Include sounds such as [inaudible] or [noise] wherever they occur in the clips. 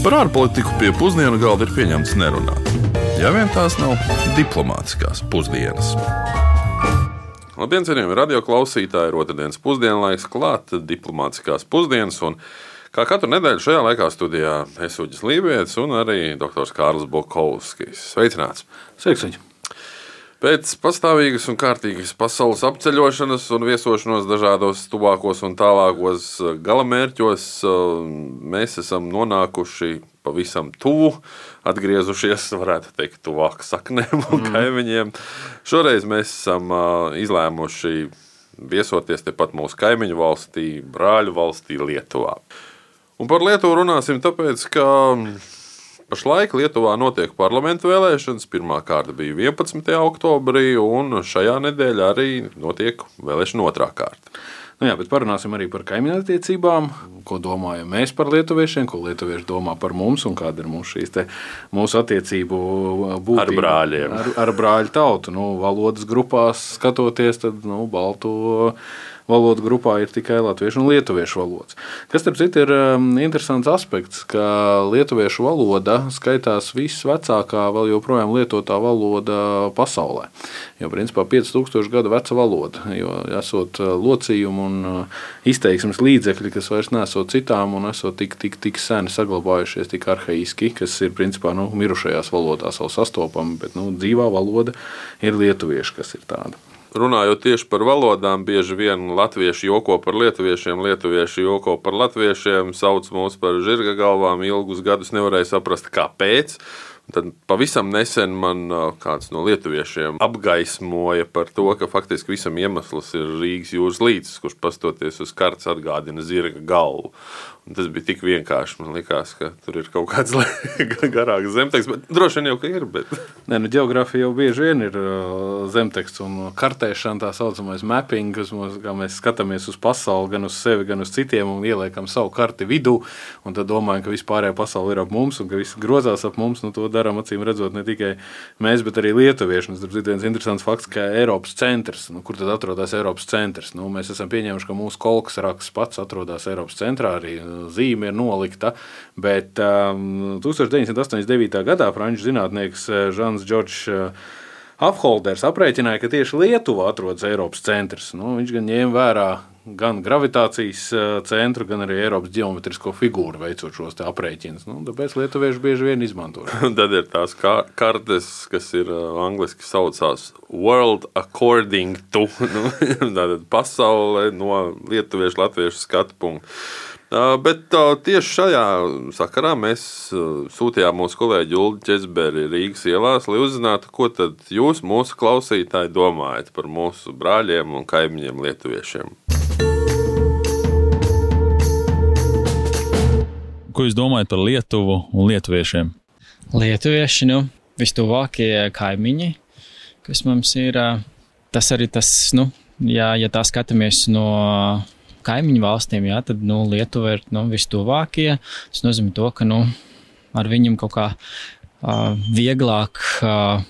Par ārpolitiku pie pusdienu galda ir pieņemts nerunāt. Ja vien tās nav diplomātiskās pusdienas. Labdien, cienījami radio klausītāji! Ir otrdienas pusdienlaiks, klāta diplomātiskās pusdienas. Un, kā katru nedēļu šajā laikā studijā es Uģis Lībijams un arī dr. Kārlis Bokovskis. Sveicināts! Sveiks! Viņu. Pēc pastāvīgas un kārtīgas pasaules apceļošanas un viesošanos dažādos tuvākos un tālākos eh, galamērķos, eh, mēs esam nonākuši pavisam tuvu, atgriezušies, [laughs] varētu teikt, tuvāk saknēm un mm. kaimiņiem. Šoreiz mēs esam eh, izlēmuši viesoties tepat mūsu kaimiņu valstī, brāļu valstī, Lietuvā. Un par Lietuvu runāsim tāpēc, ka Pašlaik Lietuvā notiek parlamentu vēlēšanas. Pirmā kārta bija 11. oktobrī, un šajā nedēļā arī notiek vēlēšana otrā kārta. Nu jā, bet parunāsim arī par kaimiņu attiecībām. Ko domājam mēs par lietuviešiem, ko lietuvieši domā par mums un kāda ir mūsu, te, mūsu attiecību būtība ar brāļiem. Ar, ar brāļu tautu. Nu, valodas grupās skatoties, tad nu, baltu valodu grupā ir tikai latviešu un lietuviešu valodas. Kas, starp citu, ir um, interesants aspekts, ka lietuviešu valoda skaitās visvecākā, vēl joprojām lietotā valoda pasaulē. Jo, principā, 5000 gadu veca valoda, jo esot uh, locījumi un uh, izteiksmes līdzekļi, kas vairs nesot citām un esot tik, tik, tik seni saglabājušies, tik arhaiski, kas ir principā nu, mirušajās valodās vēl sastopami, bet nu, dzīvā valoda ir lietuviešu, kas ir tāda runājot tieši par valodām, bieži vien latvieši joko par lietuviešiem, lietuvieši joko par latviešiem, sauc mūs par žirga galvām. Ilgus gadus nevarēja saprast, kāpēc. Tad pavisam nesen man kāds no lietuviešiem apgaismoja par to, ka faktiski visam iemesls ir Rīgas jūras līcis, kurš pastoties uz kartes atgādina zirga galvu. Un tas bija tik vienkārši. Man liekas, ka tur ir kaut kāds [laughs] garāks zemteksts. Droši vien jau ka ir. Bet... [laughs] Nē, nu, geogrāfija jau bieži vien ir zemteksts un kartēšana, tā saucamais mapping, kas mums, mēs skatāmies uz pasauli, gan uz sevi, gan uz citiem un ieliekam savu karti vidū. Un tad domājam, ka vispārējā pasaule ir ap mums un ka viss grozās ap mums. Nu, to darām acīm redzot ne tikai mēs, bet arī lietuvieši. Tas ir viens interesants fakts, ka Eiropas centrs, nu, kur tad atrodas Eiropas centrs, nu, mēs esam pieņēmuši, ka mūsu kolkas raksts pats atrodas Eiropas centrā. Arī zīme ir nolikta. Bet um, 1989. gadā franču zinātnieks uh, Žans Džordžs. Uh, Afholders aprēķināja, ka tieši Lietuva atrodas Eiropas centrs. Nu, viņš gan ņēma vērā gan gravitācijas uh, centru, gan arī Eiropas geometrisko figūru veicot šos aprēķinus. Nu, tāpēc lietuvieši bieži vien izmanto. [laughs] Tad ir tās kartes, kas ir angļuiski saucās World According to [laughs] nu, pasaule no lietuviešu, latviešu skatu punktu. Bet tieši šajā sakarā mēs sūtījām mūsu kolēģi Ulu Česberi Rīgas ielās, lai uzzinātu, ko tad jūs, mūsu klausītāji, domājat par mūsu brāļiem un kaimiņiem lietuviešiem. Ko jūs domājat par Lietuvu un lietuviešiem? Lietuvieši, nu, vistuvākie kaimiņi, kas mums ir, tas arī tas, nu, ja, ja tā skatāmies no kaimiņu valstīm, jā, tad nu, Lietuva ir nu, vistuvākie. Tas nozīmē, to, ka nu, ar viņiem kaut kā uh, vieglāk. Uh,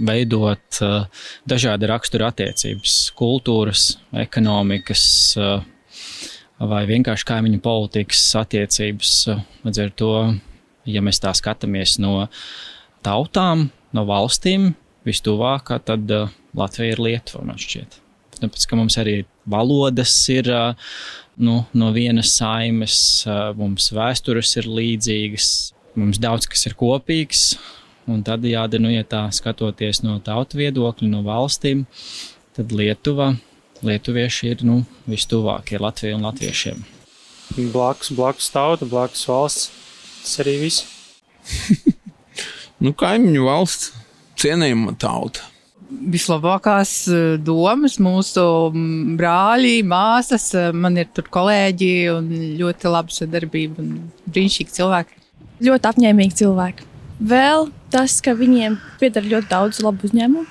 veidot uh, dažādi rakstura attiecības, kultūras, ekonomikas uh, vai vienkārši kaimiņu politikas attiecības. Līdz ar to, ja mēs tā skatāmies no tautām, no valstīm, vistuvākā, tad uh, Latvija ir Lietuva, man šķiet. Tāpēc, ka mums arī valodas ir nu, no vienas saimes, mums vēstures ir līdzīgas, mums daudz kas ir kopīgs. Un tad, jāda, nu, ja tā skatoties no tautu viedokļa, no valstīm, tad Lietuva, lietuvieši ir nu, vistuvākie Latvijai un latviešiem. Blakus, blakus tauta, blakus valsts. Tas arī viss. [laughs] nu, kaimiņu valsts, cienījama tauta vislabākās eh, domas, mūsu mm, brāļi, māsas, eh, man ir tur kolēģi un ļoti laba sadarbība un brīnišķīgi cilvēki. Ļoti apņēmīgi cilvēki. Vēl tas, ka viņiem pieder ļoti daudz labu uzņēmumu,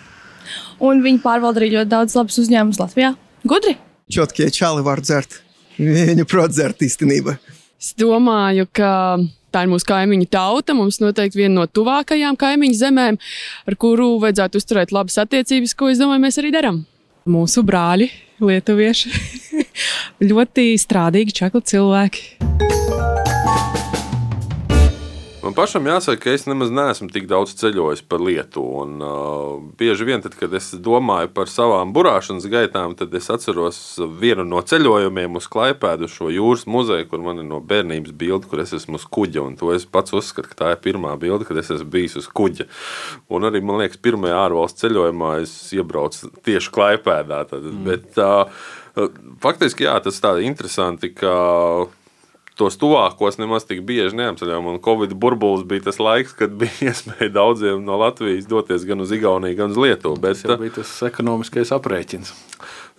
un viņi pārvalda arī ļoti daudz labus uzņēmumus Latvijā. Gudri! Čotkie čāli var dzert. Viņu prot dzert īstenībā. Es domāju, ka Tā ir mūsu kaimiņu tauta. Mums noteikti viena no tuvākajām kaimiņu zemēm, ar kuru vajadzētu uzturēt labas attiecības, ko es domāju, mēs arī darām. Mūsu brāļi, lietuvieši, [laughs] ļoti strādīgi, čakli cilvēki. Man pašam jāsaka, ka es nemaz neesmu tik daudz ceļojis pa Lietuvu. Un, uh, bieži vien, tad, kad es domāju par savām burāšanas gaitām, tad es atceros vienu no ceļojumiem uz Klaipēdu, šo jūras muzeju, kur man ir no bērnības bilde, kur es esmu uz kuģa. To es pats uzskatu, ka tā ir pirmā bilde, kad es esmu bijis uz kuģa. Un arī, man liekas, pirmajā ārvalstu ceļojumā es iebraucu tieši Klaipēdā. Tad, mm. bet, uh, faktiski, jā, tas tā interesanti, ka tos tuvākos nemaz tik bieži neapceļām. Un Covid burbulis bija tas laiks, kad bija [laughs] iespēja daudziem no Latvijas doties gan uz Igauniju, gan uz Lietuvu. Bet, tas bija tas ekonomiskais aprēķins.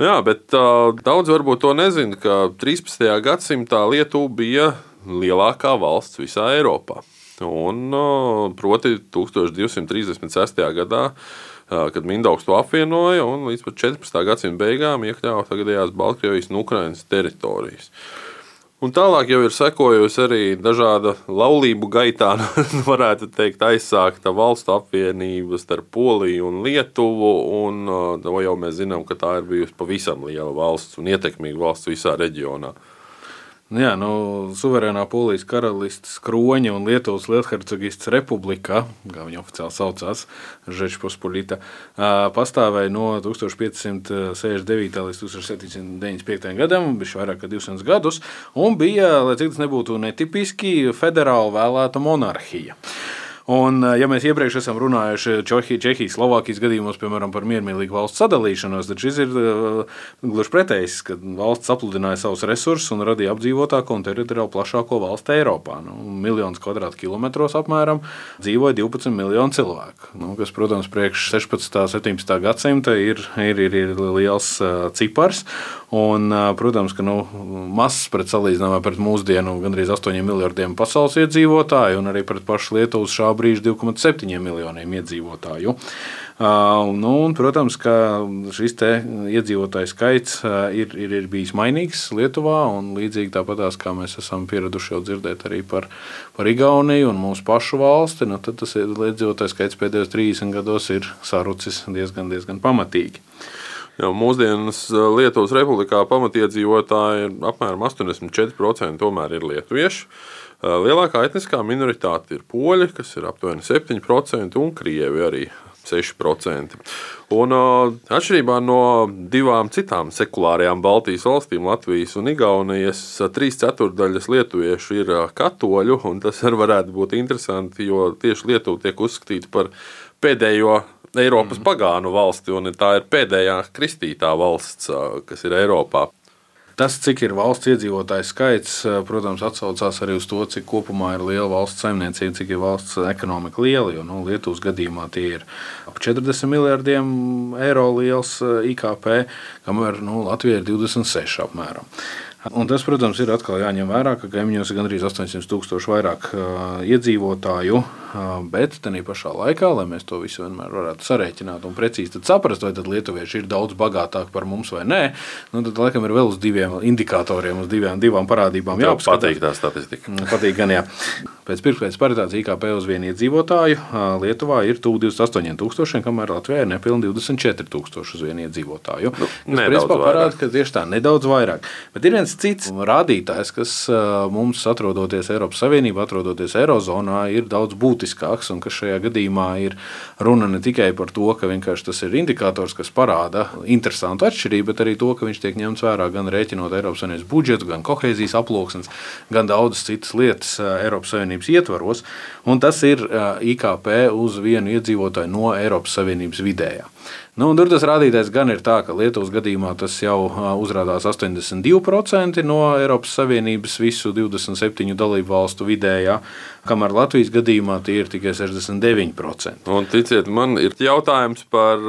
Jā, bet uh, daudz varbūt to nezina, ka 13. gadsimtā Lietuva bija lielākā valsts visā Eiropā. Un, uh, proti, 1236. gadā kad Mindaugs to apvienoja un līdz 14. gadsimta beigām iekļāva tagadējās Baltkrievijas un Ukrainas teritorijas. Un tālāk jau ir sekojusi arī dažāda laulību gaitā, [laughs] nu, varētu teikt, aizsākta valstu apvienība starp Poliju un Lietuvu. Un, to jau mēs zinām, ka tā ir bijusi pavisam liela valsts un ietekmīga valsts visā reģionā. Nu jā, nu, suverēnā Polijas karalistes kroņa un Lietuvas Lielhercogists republika, kā viņa oficiāli saucās, Žečpospolita, pastāvēja no 1569. līdz 1795. gadam, bija vairāk kā 200 gadus, un bija, lai cik tas nebūtu netipiski, federāli vēlēta monarhija. Un, ja mēs iepriekš esam runājuši Čehijas, Slovākijas gadījumos, piemēram, par miermīlīgu valsts sadalīšanos, tad šis ir uh, gluži pretējs, kad valsts sapludināja savus resursus un radīja apdzīvotāko un teritoriāli plašāko valsti Eiropā. Nu, miljonus kvadrātkilometros apmēram dzīvoja 12 miljoni cilvēku, nu, kas, protams, priekš 16. un 17. gadsimta ir, ir, ir, ir liels uh, cipars. Un, protams, ka nu, mazs pret salīdzinājumā pret mūsdienu gandrīz 8 miljardiem pasaules iedzīvotāju un arī pret pašu Lietuvas šā brīža 2,7 miljoniem iedzīvotāju. Uh, nu, un, protams, ka šis iedzīvotāju skaits ir, ir, ir bijis mainīgs Lietuvā. Līdzīgi tāpat kā mēs esam pieraduši jau dzirdēt arī par, par Igauniju un mūsu pašu valsti, nu, tad tas iedzīvotāju skaits pēdējos 30 gados ir sarucis diezgan, diezgan pamatīgi. Jau mūsdienas Lietuvas republikā pamatiedzīvotāji ir apmēram 84% tomēr ir lietuvieši. Eh, lielākā etniskā minoritāte ir poļi, kas ir aptuveni 7%, un krievi arī 6%. Un, uh, atšķirībā no divām citām sekulārajām Baltijas valstīm, Latvijas un Igaunijas, trīs ceturdaļas lietuviešu ir katoļu. Tas arī varētu būt interesanti, jo tieši Lietuva tiek uzskatīta par pēdējo Eiropas mm. pagānu valsti, un tā ir pēdējā kristītā valsts, kas ir Eiropā. Tas, cik ir valsts iedzīvotāju skaits, protams, atsaucās arī uz to, cik kopumā ir liela valsts saimniecība, cik ir valsts ekonomika liela. Jo nu, Lietuvas gadījumā tie ir ap 40 miljardiem eiro liels IKP, kamēr nu, Latvija ir 26 apmēram. Un tas, protams, ir atkal jāņem vērā, ka kaimiņos ir gandrīz 800 tūkstoši vairāk uh, iedzīvotāju. Bet tādā pašā laikā, lai mēs to visu vienmēr varētu sarēķināt un precīzi saprast, vai lietuvieši ir daudz bagātāki par mums vai nē, nu, tad laikam ir vēl uz diviem indikatoriem, uz divām, divām parādībām jāapskatās. Patīk tā statistika. Mm, patīk gan, jā. Pēc pirktspējas paritātes IKP uz vienu iedzīvotāju Lietuvā ir tuvu 28,000, kamēr Latvijā ir nepilni 24,000 uz vienu iedzīvotāju. Nu, tas principā parāda, ka tieši tā nedaudz vairāk. Bet ir viens cits rādītājs, kas mums atrodoties Eiropas Savienībā, atrodoties Eirozonā, ir daudz būtiskāks un kas šajā gadījumā ir runa ne tikai par to, ka tas ir indikators, kas parāda interesantu atšķirību, bet arī to, ka viņš tiek ņemts vērā gan rēķinot Eiropas Savienības budžetu, gan kohēzijas aploksnes, gan daudzas citas lietas Eiropas Savienības ietvaros, un tas ir IKP uz vienu iedzīvotāju no Eiropas Savienības vidējā. Nu, tur tas rādītājs gan ir tā, ka Lietuvas gadījumā tas jau uzrādās 82% no Eiropas Savienības visu 27 dalību valstu vidējā, kamēr Latvijas gadījumā tie ir tikai 69%. Un ticiet, man ir jautājums par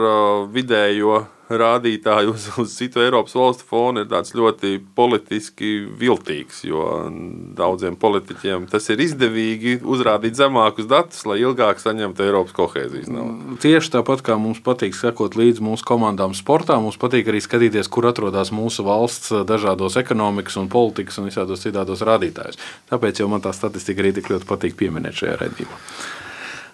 vidējo rādītāji uz, uz citu Eiropas valstu fona ir tāds ļoti politiski viltīgs. Jo daudziem politiķiem tas ir izdevīgi uzrādīt zemākus datus, lai ilgāk saņemtu Eiropas kohēzijas naudu. Tieši tāpat kā mums patīk sekot līdzi mūsu komandām sportā, mums patīk arī skatīties, kur atrodas mūsu valsts dažādos ekonomikas un politikas un visādos citādos rādītājos. Tāpēc jau man tā statistika arī tik ļoti patīk pieminēt šajā redzībā.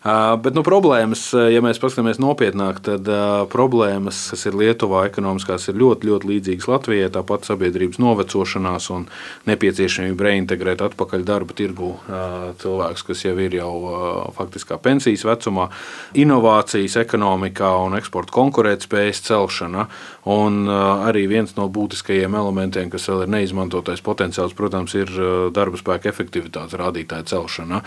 Bet nu, problēmas, ja mēs paskatāmies nopietnāk, tad problēmas, kas ir Lietuvā, ekonomiskās, ir ļoti, ļoti līdzīgas Latvijai. Tāpat sabiedrības novecošanās un nepieciešamība reintegrēt atpakaļ darba tirgu cilvēkus, kas jau ir jau faktiski pensijas vecumā, inovācijas ekonomikā un eksporta konkurētspējas celšana. Un arī viens no būtiskajiem elementiem, kas vēl ir neizmantotais potenciāls, protams, ir darba spēka efektivitātes rādītāja celšana.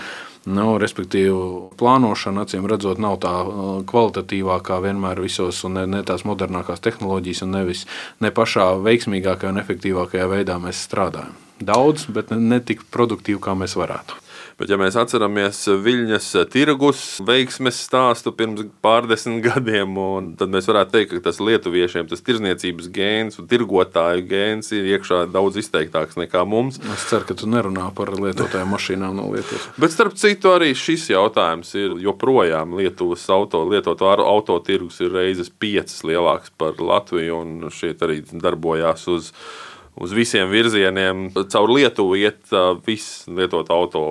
Nu, respektīvi, plānošana, acīm redzot, nav tā uh, kvalitatīvākā vienmēr visos, un ne, ne tās modernākās tehnoloģijas, un nevis ne pašā veiksmīgākajā un efektīvākajā veidā mēs strādājam. Daudz, bet ne, ne tik produktīvi, kā mēs varētu. Bet, ja mēs atceramies Viļņas tirgus veiksmes stāstu pirms pārdesmit [laughs] gadiem, tad mēs varētu teikt, ka tas lietuviešiem tas tirzniecības gēns un tirgotāju gēns ir iekšā daudz izteiktāks nekā mums. Es ceru, ka tu nerunā par lietotāju mašīnām no Lietuvas. [laughs] Bet starp citu, arī šis jautājums ir joprojām Lietuvas auto, lietoto auto tirgus ir reizes piecas lielāks par Latviju, un šeit arī darbojās uz uz visiem virzieniem. Caur Lietuvu iet viss lietot auto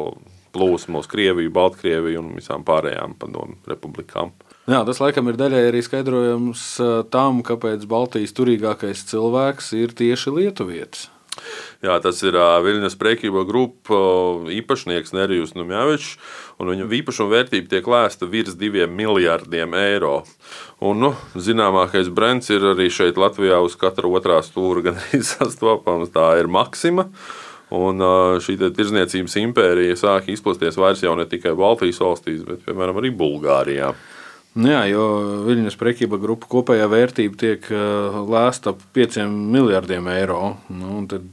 plūsmu uz Krieviju, Baltkrieviju un visām pārējām padomu republikām. Jā, tas laikam ir daļai arī skaidrojums tam, kāpēc Baltijas turīgākais cilvēks ir tieši lietuvietis. Jā, tas ir Viļņas prekība grupa īpašnieks Nerijus Numjavičs, un viņa īpašuma vērtība tiek lēsta virs diviem miljardiem eiro. Un, nu, zināmākais brands ir arī šeit Latvijā uz katra otrā stūra [laughs] gan arī sastopams, tā ir Maksima. Un šī tirzniecības impērija sāk izplatīties vairs ne tikai Baltijas valstīs, bet piemēram arī Bulgārijā. Nu jā, jo Viļņas prekyba grupu kopējā vērtība tiek lēsta ap 5 miljardiem eiro. Nu, tad,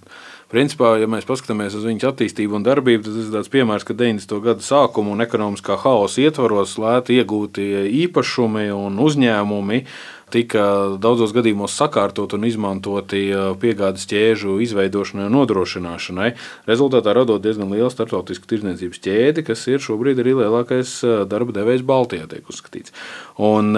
principā, ja mēs paskatāmies uz viņas attīstību un darbību, tad tas ir tāds piemērs, ka 90. gada sākuma un ekonomiskā haosa ietvaros lēti iegūti īpašumi un uzņēmumi tika daudzos gadījumos sakārtot un izmantoti piegādes ķēžu izveidošanai un nodrošināšanai. Rezultātā radot diezgan lielu starptautisku tirdzniecības ķēdi, kas ir šobrīd arī lielākais darba devējs Baltijā, tiek uzskatīts. Un,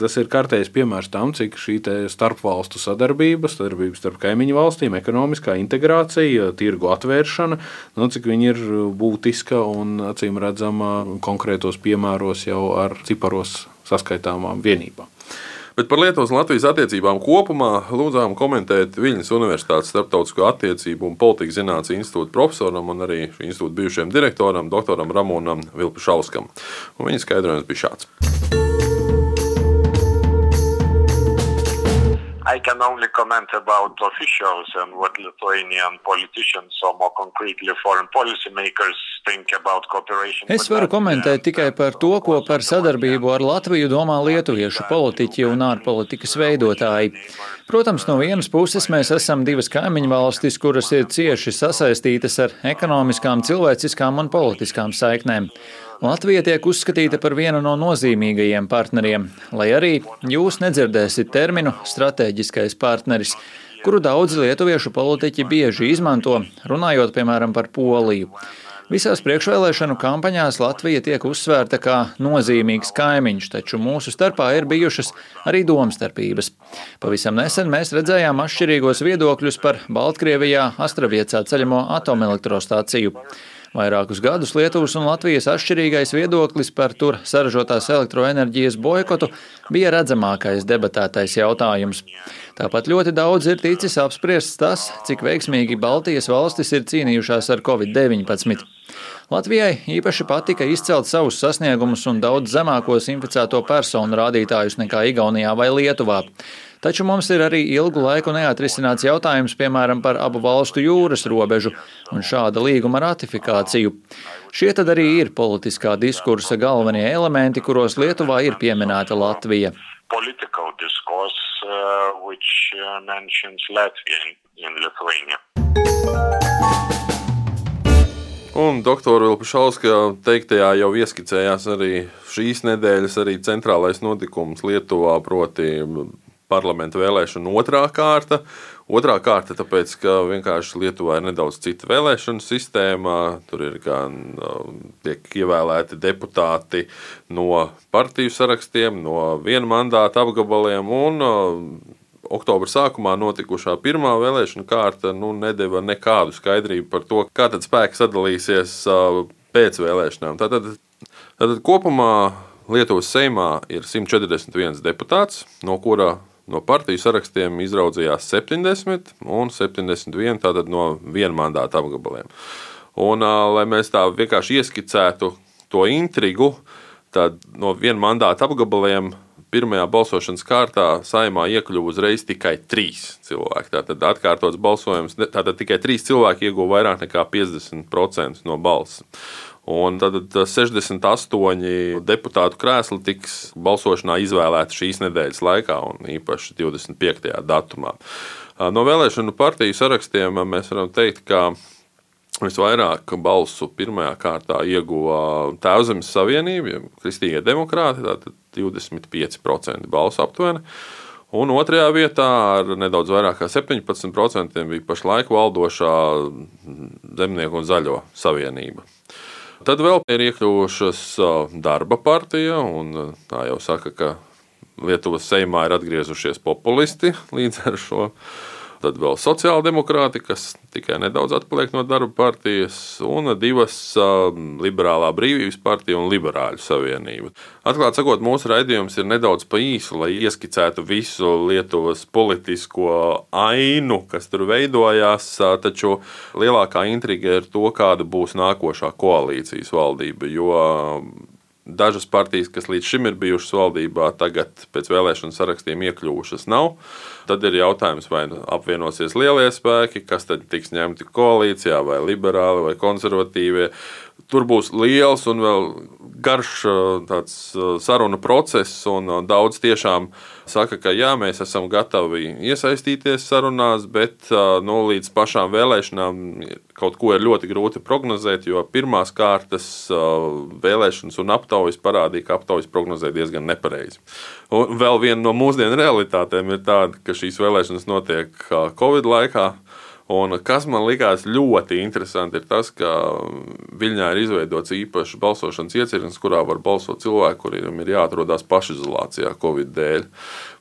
tas ir kārtējs piemērs tam, cik šī starpvalstu sadarbība, sadarbība starp kaimiņu valstīm, ekonomiskā integrācija, tirgu atvēršana, nu, cik viņi ir būtiska un acīm redzama konkrētos piemēros jau ar ciparos saskaitāmām vienībām. Bet par Lietuvas un Latvijas attiecībām kopumā lūdzām komentēt Viņas Universitātes starptautisko attiecību un politikas zinātnes institūta profesoram un arī šī institūta bijušajam direktoram, doktoram Ramonam Vilpišauskam. Un viņa skaidrojums bija šāds. I can only comment about officials and what Lithuanian politicians, or more concretely foreign policy makers. Es varu komentēt tikai par to, ko par sadarbību ar Latviju domā lietuviešu politiķi un ārpolitikas veidotāji. Protams, no vienas puses mēs esam divas kaimiņu valstis, kuras ir cieši sasaistītas ar ekonomiskām, cilvēciskām un politiskām saiknēm. Latvija tiek uzskatīta par vienu no nozīmīgajiem partneriem, lai arī jūs nedzirdēsiet terminu strateģiskais partneris, kuru daudzi lietuviešu politiķi bieži izmanto, runājot piemēram par Poliju. Visās priekšvēlēšanu kampaņās Latvija tiek uzsvērta kā nozīmīgs kaimiņš, taču mūsu starpā ir bijušas arī domstarpības. Pavisam nesen mēs redzējām atšķirīgos viedokļus par Baltkrievijā Astraviecā ceļamo atomelektrostāciju. Vairākus gadus Lietuvas un Latvijas atšķirīgais viedoklis par tur saražotās elektroenerģijas boikotu bija redzamākais debatētais jautājums. Tāpat ļoti daudz ir ticis apspriests tas, cik veiksmīgi Baltijas valstis ir cīnījušās ar Covid-19. Latvijai īpaši patika izcelt savus sasniegumus un daudz zemākos inficēto personu rādītājus nekā Igaunijā vai Lietuvā. Taču mums ir arī ilgu laiku neatrisināts jautājums, piemēram, par abu valstu jūras robežu un šāda līguma ratifikāciju. Šie tad arī ir politiskā diskursa galvenie elementi, kuros Lietuvā ir pieminēta Latvija. Political discourse, uh, which uh, mentions Latvia in Lithuania. Un doktora Vilpašauska teiktajā jau ieskicējās arī šīs nedēļas arī centrālais notikums Lietuvā, proti parlamenta vēlēšana otrā kārta. Otrā kārta, tāpēc, ka vienkārši Lietuvā ir nedaudz cita vēlēšana sistēma. Tur ir gan tiek ievēlēti deputāti no partiju sarakstiem, no viena mandāta apgabaliem. Un, Oktobra sākumā notikušā pirmā vēlēšana kārta nu, nedeva nekādu skaidrību par to, kā spēks sadalīsies pēc vēlēšanām. Tātad Tad kopumā Lietuvas Seimā ir 141 deputāts, no kurā no partiju sarakstiem izraudzījās 70 un 71 tātad no viena mandāta apgabaliem. Un, lai mēs tā vienkārši ieskicētu to intrigu, tad no viena mandāta apgabaliem pirmajā balsošanas kārtā saimā iekļuva uzreiz tikai trīs cilvēki. Tātad atkārtots balsojums, tātad tikai trīs cilvēki ieguva vairāk nekā 50% no balss. Un tad 68 deputātu krēsli tiks balsošanā izvēlēti šīs nedēļas laikā, un īpaši 25. datumā. No vēlēšanu partiju sarakstiem mēs varam teikt, ka Visvairāk balsu pirmajā kārtā ieguva Tēvzemes Savienība, Kristīgie demokrāti, tātad 25% balsu aptuveni. Un otrajā vietā ar nedaudz vairāk kā 17% bija pašlaik valdošā Zemnieku un Zaļo savienība. Tad vēl ir iekļuvušas darba partija, un tā jau saka, ka Lietuvas seimā ir atgriezušies populisti līdz ar šo Tad vēl sociāldemokrāti, kas tikai nedaudz atpaliek no darba partijas, un divas liberālā brīvības partija un liberāļu savienība. Atklāti sakot, mūsu raidījums ir nedaudz pa īsu, lai ieskicētu visu Lietuvas politisko ainu, kas tur veidojās, taču lielākā intriga ir to, kāda būs nākošā koalīcijas valdība. Jo Dažas partijas, kas līdz šim ir bijušas valdībā, tagad pēc vēlēšanu sarakstiem iekļuvušas nav. Tad ir jautājums, vai nu apvienosies lielie spēki, kas tad tiks ņemti koalīcijā, vai liberāli, vai konservatīvie. Tur būs liels un vēl garš tāds sarunu process, un daudz tiešām saka, ka jā, mēs esam gatavi iesaistīties sarunās, bet nu, līdz pašām vēlēšanām kaut ko ir ļoti grūti prognozēt, jo pirmās kārtas vēlēšanas un aptaujas parādīja, ka aptaujas prognozē diezgan nepareizi. Un vēl viena no mūsdienu realitātēm ir tāda, ka šīs vēlēšanas notiek Covid laikā. Un kas man likās ļoti interesanti, ir tas, ka Viļņā ir izveidots īpašs balsošanas iecirknis, kurā var balsot cilvēki, kuriem ir jāatrodas pašizolācijā Covid dēļ.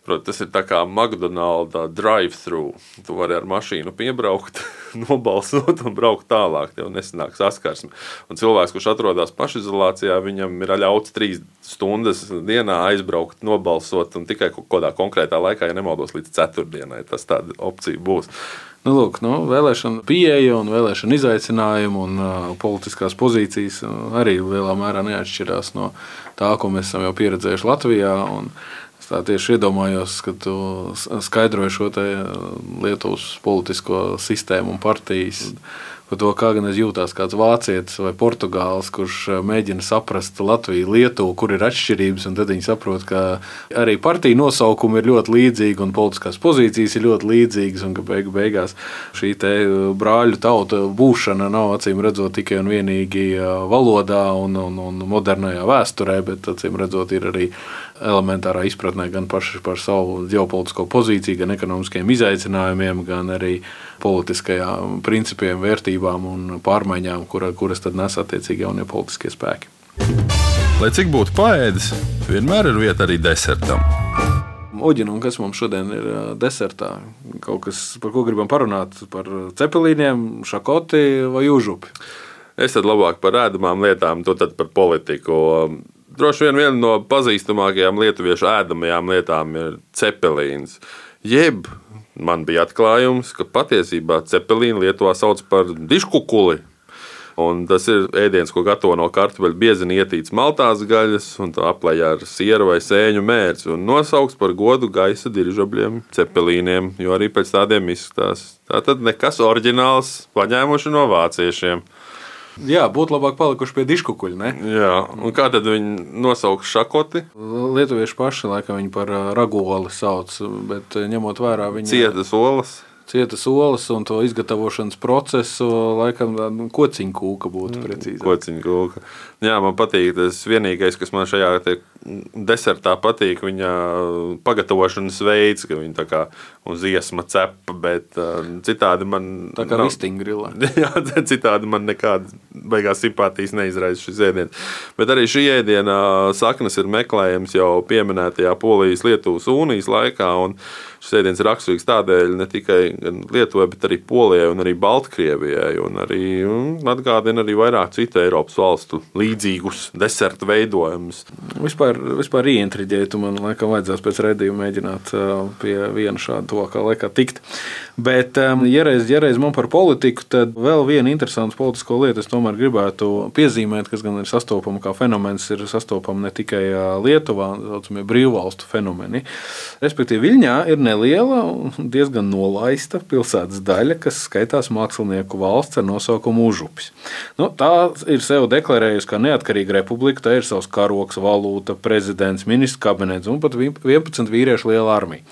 Protams, tas ir tā kā McDonald's drive-thru. Tu vari ar mašīnu piebraukt, [laughs] nobalsot un braukt tālāk. Tev nesanāk saskarsme. Un cilvēks, kurš atrodas pašizolācijā, viņam ir ļauts trīs stundas dienā aizbraukt, nobalsot un tikai kaut kādā konkrētā laikā, ja nemaldos, līdz ceturtdienai. Tas tāda opcija būs. Nu, lūk, nu, vēlēšana pieeja un vēlēšana izaicinājumi un uh, politiskās pozīcijas arī lielā mērā neatšķirās no tā, ko mēs esam jau pieredzējuši Latvijā. Un, Es tā tieši iedomājos, ka tu skaidroji šo Lietuvas politisko sistēmu un partijas. Par to, kā gan es jūtos kāds vācietis vai portugālis, kurš eh, mēģina saprast Latviju, Lietuvu, kur ir atšķirības, tad viņi saprot, ka arī partiju nosaukumi ir ļoti līdzīgi un politiskās pozīcijas ir ļoti līdzīgas, un ka beigu beigās šī eh, brāļu tauta būšana nav acīm redzot tikai un vienīgi eh, valodā un, un, un modernajā vēsturē, bet acīm redzot ir arī elementārā izpratnē gan paši par savu ģeopolitisko pozīciju, gan ekonomiskiem izaicinājumiem, gan arī politiskajām principiem, vērtībām un pārmaiņām, kura, kuras tad nes attiecīgi jaunie politiskie spēki. Lai cik būtu paēdis, vienmēr ir vieta arī desertam. Oģina, un kas mums šodien ir desertā? Kaut kas, par ko gribam parunāt? Par cepelīniem, šakoti vai užupi? Es tad labāk par ēdamām lietām, to tad par politiku. Droši vien viena no pazīstamākajām lietuviešu ēdamajām lietām ir cepelīns. Jeb man bija atklājums, ka patiesībā cepelīnu Lietuvā sauc par diškukuli. Un tas ir ēdiens, ko gatavo no kartupeļu biezini ietīts maltās gaļas, un tā aplējā ar sieru vai sēņu mērci. Un nosaukts par godu gaisa diržabļiem, cepelīniem, jo arī pēc tādiem izskatās. Tā tad nekas oriģināls paņēmuši no vāciešiem. Jā, būtu labāk palikuši pie diškukuļa. Jā, un kā tad viņi nosauks šakoti? Lietuvieši paši laikam viņu par ragoli sauc, bet ņemot vērā viņa cietas olas cietas olas un to izgatavošanas procesu, laikam, nu, kociņa kūka būtu precīzi. Kociņa kūka. Jā, man patīk tas vienīgais, kas man šajā desertā patīk, viņa pagatavošanas veids, ka viņa tā kā uz iesma cepa, bet uh, citādi man. Tā kā vistingrilā. [laughs] Jā, citādi man nekāda beigās simpātijas neizraisa šis ēdiens. Bet arī šī ēdiena saknes ir meklējams jau pieminētajā Polijas-Lietuvas unijas laikā. Šis ēdiens raksturīgs tādēļ ne tikai Lietuvai, bet arī Polijai un arī Baltkrievijai. Un arī mm, atgādina arī vairāk citu Eiropas valstu līdzīgus desertu veidojumus. Vispār, vispār ieintriģēt, man laikam vajadzēs pēc redzējuma mēģināt pie viena šāda tuvākā laikā tikt. Bet, ja reiz, ja reiz man par politiku, tad vēl viena interesanta politisko lieta tomēr gribētu piezīmēt, kas gan ir sastopama kā fenomens, ir sastopama ne tikai Lietuvā, tā saucamie brīvvalstu fenomeni. Respektīvi, Viļņā ir neliela un diezgan nolaista pilsētas daļa, kas skaitās mākslinieku valsts ar nosaukumu Užupis. Nu, tā ir sev deklarējusi kā neatkarīga republika, tā ir savs karoks, valūta, prezidents, ministrs kabinets un pat 11 vīriešu liela armija.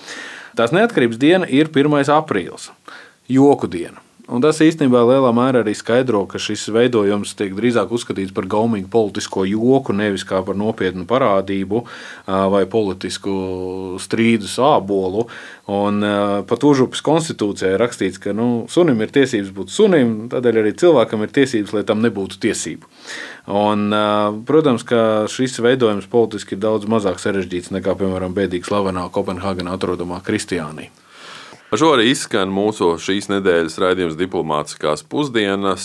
Tās neatkarības diena ir 1. aprīlis, joku diena. Un tas īstenībā lielā mērā arī skaidro, ka šis veidojums tiek drīzāk uzskatīts par gaumīgu politisko joku, nevis kā par nopietnu parādību vai politisku strīdu sābolu. Un pat Užupas konstitūcijā ir rakstīts, ka nu, sunim ir tiesības būt sunim, tādēļ arī cilvēkam ir tiesības, lai tam nebūtu tiesību. Un, protams, ka šis veidojums politiski ir daudz mazāk sarežģīts nekā, piemēram, bēdīgi slavenā Kopenhāgenā atrodamā Kristiānija. Par šo arī izskan mūsu šīs nedēļas raidījums diplomātiskās pusdienas.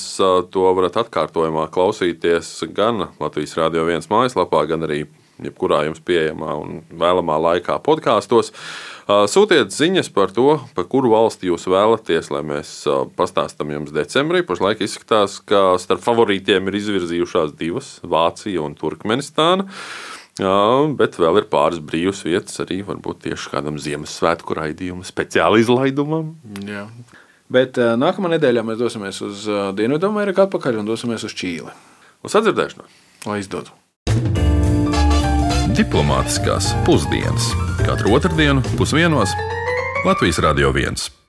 To varat atkārtojumā klausīties gan Latvijas Rādio 1 mājaslapā, gan arī jebkurā jums pieejamā un vēlamā laikā podkāstos. Sūtiet ziņas par to, par kuru valsti jūs vēlaties, lai mēs pastāstām jums decembrī. Pašlaik izskatās, ka starp favorītiem ir izvirzījušās divas - Vācija un Turkmenistāna. Bet vēl ir pāris brīvas vietas arī varbūt tieši kādam Ziemassvētku raidījumam, speciāli izlaidumam. Jā. Bet uh, nākamā nedēļā mēs dosimies uz uh, Dienvidameriku atpakaļ un dosimies uz Čīli. Uz sadzirdēšanos! Lai izdodas! Diplomātiskās pusdienas katru otrdienu pusdienos Latvijas Radio 1.